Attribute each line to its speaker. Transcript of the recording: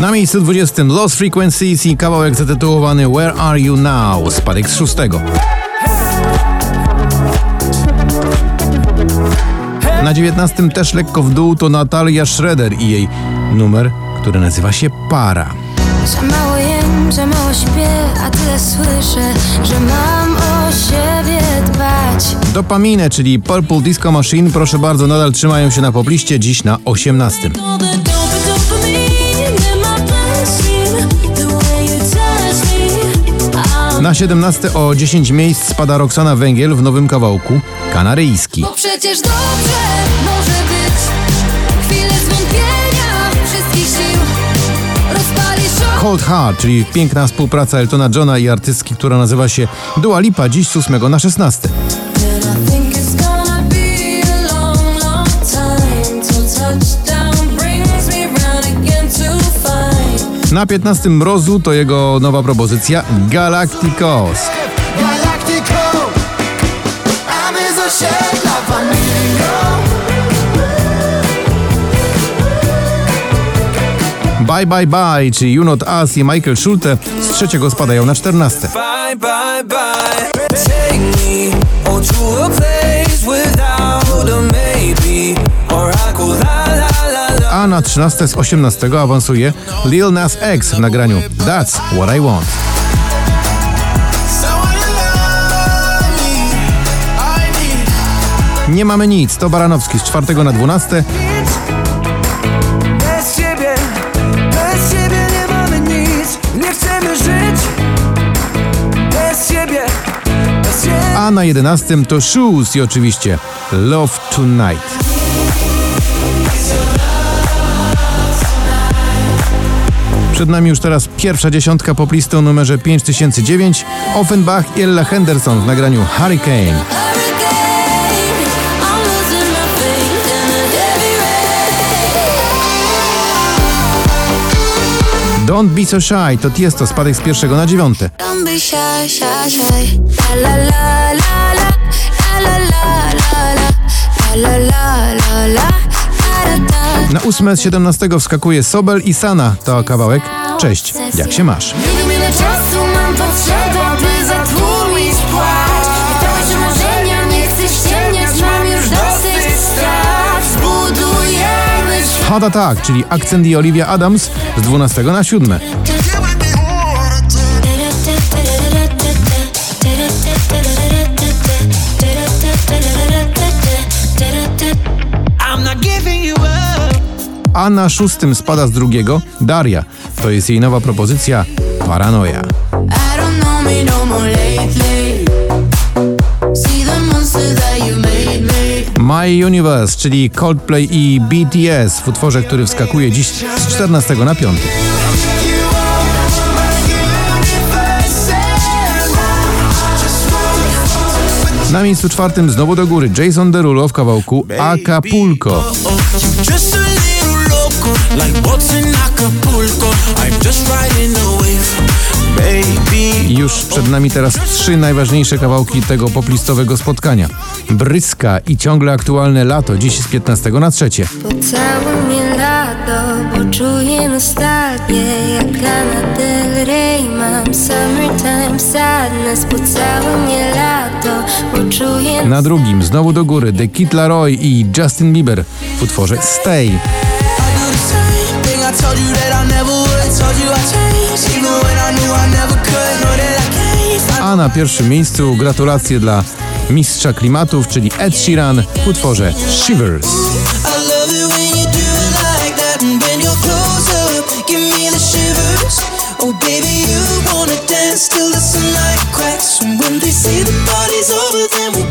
Speaker 1: Na miejscu 20 Lost Frequencies i kawałek zatytułowany Where Are You Now? Spadek z szóstego. Na 19 też lekko w dół to Natalia Schroeder i jej numer, który nazywa się Para.
Speaker 2: Za mało jem, za mało śpię, a tyle słyszę, że mam o siebie dbać.
Speaker 1: Dopamine, czyli Purple Disco Machine, proszę bardzo, nadal trzymają się na pobliście, dziś na 18. Na 17 o 10 miejsc spada Roxana Węgiel w nowym kawałku Kanaryjski.
Speaker 2: Bo przecież dobrze może być chwile zwątpienia wszystkich sił.
Speaker 1: Cold Heart, czyli piękna współpraca Eltona Johna i artystki, która nazywa się Dua Lipa, dziś z 8 na 16. Na 15 Mrozu to jego nowa propozycja Galacticos. Bye Bye Bye, czy You Not Us i Michael Schulte z trzeciego spadają na 14.
Speaker 3: Bye, bye, bye.
Speaker 1: 13 z 18 awansuje Lil Nas X w nagraniu That's What I Want. Nie mamy nic, to Baranowski z 4 na 12,
Speaker 3: Bez ciebie, bez ciebie nie mamy nic. Nie chcemy żyć. Bez ciebie, bez ciebie.
Speaker 1: a na 11 to Shoes i oczywiście Love Tonight. Przed nami już teraz pierwsza dziesiątka poplisty o numerze 5009 Offenbach i Ella Henderson w nagraniu Hurricane. Don't Be So Shy to Tiesto, spadek z pierwszego na dziewiąte. Ósme z 17 wskakuje Sobel i Sana, to kawałek. Cześć, jak się masz? Hot Attack, czyli akcent i Olivia Adams z 12 na 7. A na szóstym spada z drugiego Daria. To jest jej nowa propozycja Paranoia.
Speaker 2: No
Speaker 1: My Universe, czyli Coldplay i BTS w utworze, który wskakuje dziś z 14 na 5.
Speaker 4: You are my universe, and I just wanna
Speaker 1: Na miejscu czwartym znowu do góry Jason Derulo w kawałku Acapulco. Już przed nami teraz trzy najważniejsze kawałki tego poplistowego spotkania. Bryska i ciągle aktualne lato, dziś z 15 na 3.
Speaker 2: Pocałuj mnie lato, bo czuję nostalgię Jak Lana Del Rey mam summertime sadness mnie lato, bo czuję
Speaker 1: Na drugim znowu do góry The Kid Laroi i Justin Bieber w utworze Stay.
Speaker 3: Told you that I never would. Told you I changed, even when I knew I never could. Know that I can't
Speaker 1: A na pierwszym miejscu gratulacje dla mistrza klimatów, czyli Ed Sheeran w utworze
Speaker 3: Shivers. Oh baby, you wanna dance till the sunlight cracks, and when they say the party's over, then